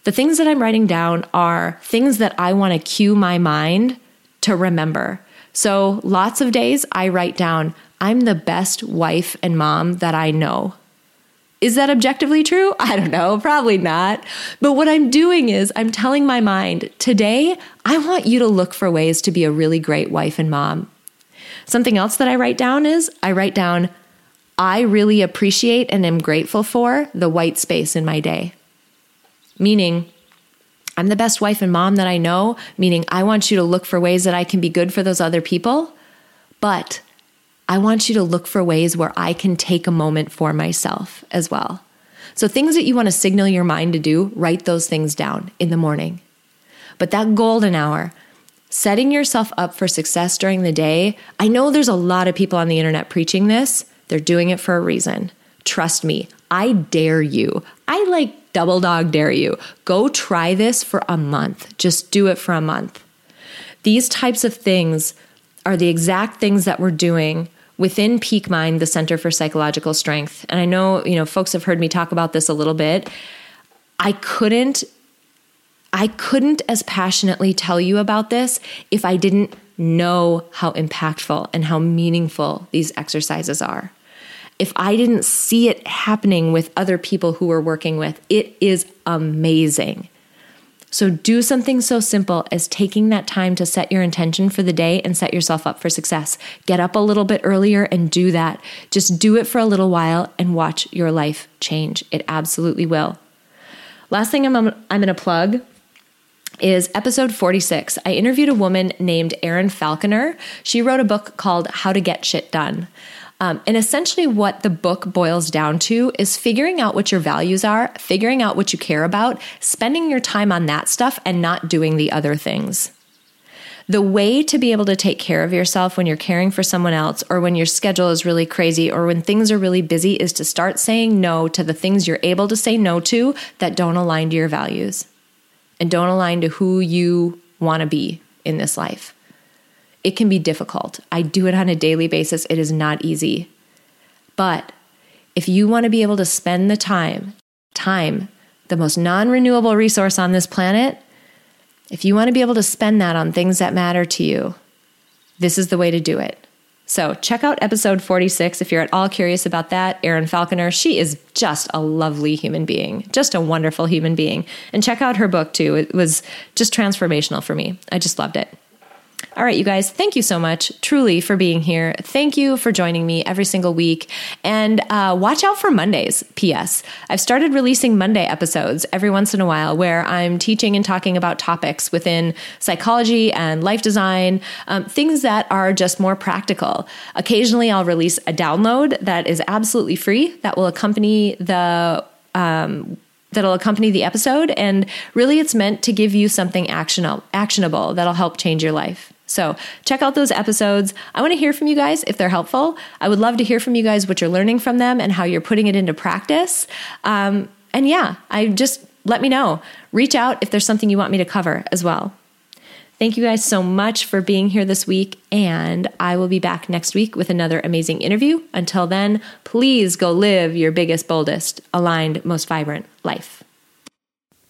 the things that I'm writing down are things that I want to cue my mind to remember. So lots of days I write down, I'm the best wife and mom that I know. Is that objectively true? I don't know, probably not. But what I'm doing is I'm telling my mind, today I want you to look for ways to be a really great wife and mom. Something else that I write down is I write down, I really appreciate and am grateful for the white space in my day. Meaning, I'm the best wife and mom that I know, meaning I want you to look for ways that I can be good for those other people, but I want you to look for ways where I can take a moment for myself as well. So, things that you want to signal your mind to do, write those things down in the morning. But that golden hour, setting yourself up for success during the day, I know there's a lot of people on the internet preaching this. They're doing it for a reason. Trust me, I dare you. I like double dog dare you. Go try this for a month. Just do it for a month. These types of things are the exact things that we're doing within Peak Mind, the Center for Psychological Strength. And I know, you know, folks have heard me talk about this a little bit. I couldn't I couldn't as passionately tell you about this if I didn't know how impactful and how meaningful these exercises are if I didn't see it happening with other people who we're working with, it is amazing. So, do something so simple as taking that time to set your intention for the day and set yourself up for success. Get up a little bit earlier and do that. Just do it for a little while and watch your life change. It absolutely will. Last thing I'm, I'm going to plug is episode 46. I interviewed a woman named Erin Falconer. She wrote a book called How to Get Shit Done. Um, and essentially, what the book boils down to is figuring out what your values are, figuring out what you care about, spending your time on that stuff, and not doing the other things. The way to be able to take care of yourself when you're caring for someone else, or when your schedule is really crazy, or when things are really busy, is to start saying no to the things you're able to say no to that don't align to your values and don't align to who you want to be in this life. It can be difficult. I do it on a daily basis. It is not easy. But if you want to be able to spend the time, time, the most non renewable resource on this planet, If you want to be able to spend that on things that matter to you, this is the way to do it. So check out episode 46 if you're at all curious about that. Erin Falconer, she is just a lovely human being, just a wonderful human being. And check out her book too. It was just transformational for me. I just loved it. All right, you guys, thank you so much, truly, for being here. Thank you for joining me every single week. And uh, watch out for Mondays. P.S. I've started releasing Monday episodes every once in a while where I'm teaching and talking about topics within psychology and life design, um, things that are just more practical. Occasionally, I'll release a download that is absolutely free that will accompany the um, that'll accompany the episode. And really, it's meant to give you something actionable, actionable that'll help change your life. So check out those episodes. I want to hear from you guys if they're helpful. I would love to hear from you guys what you're learning from them and how you're putting it into practice. Um, and yeah, I just let me know. Reach out if there's something you want me to cover as well. Thank you guys so much for being here this week, and I will be back next week with another amazing interview. Until then, please go live your biggest, boldest, aligned, most vibrant life.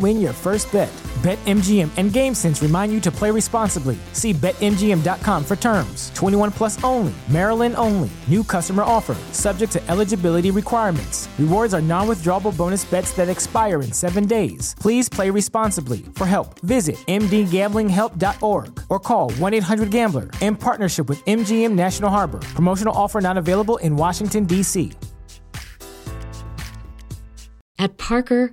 win your first bet. BetMGM and GameSense remind you to play responsibly. See BetMGM.com for terms. 21 plus only, Maryland only. New customer offer, subject to eligibility requirements. Rewards are non withdrawable bonus bets that expire in seven days. Please play responsibly. For help, visit mdgamblinghelp.org or call 1 800 Gambler in partnership with MGM National Harbor. Promotional offer not available in Washington, D.C. At Parker,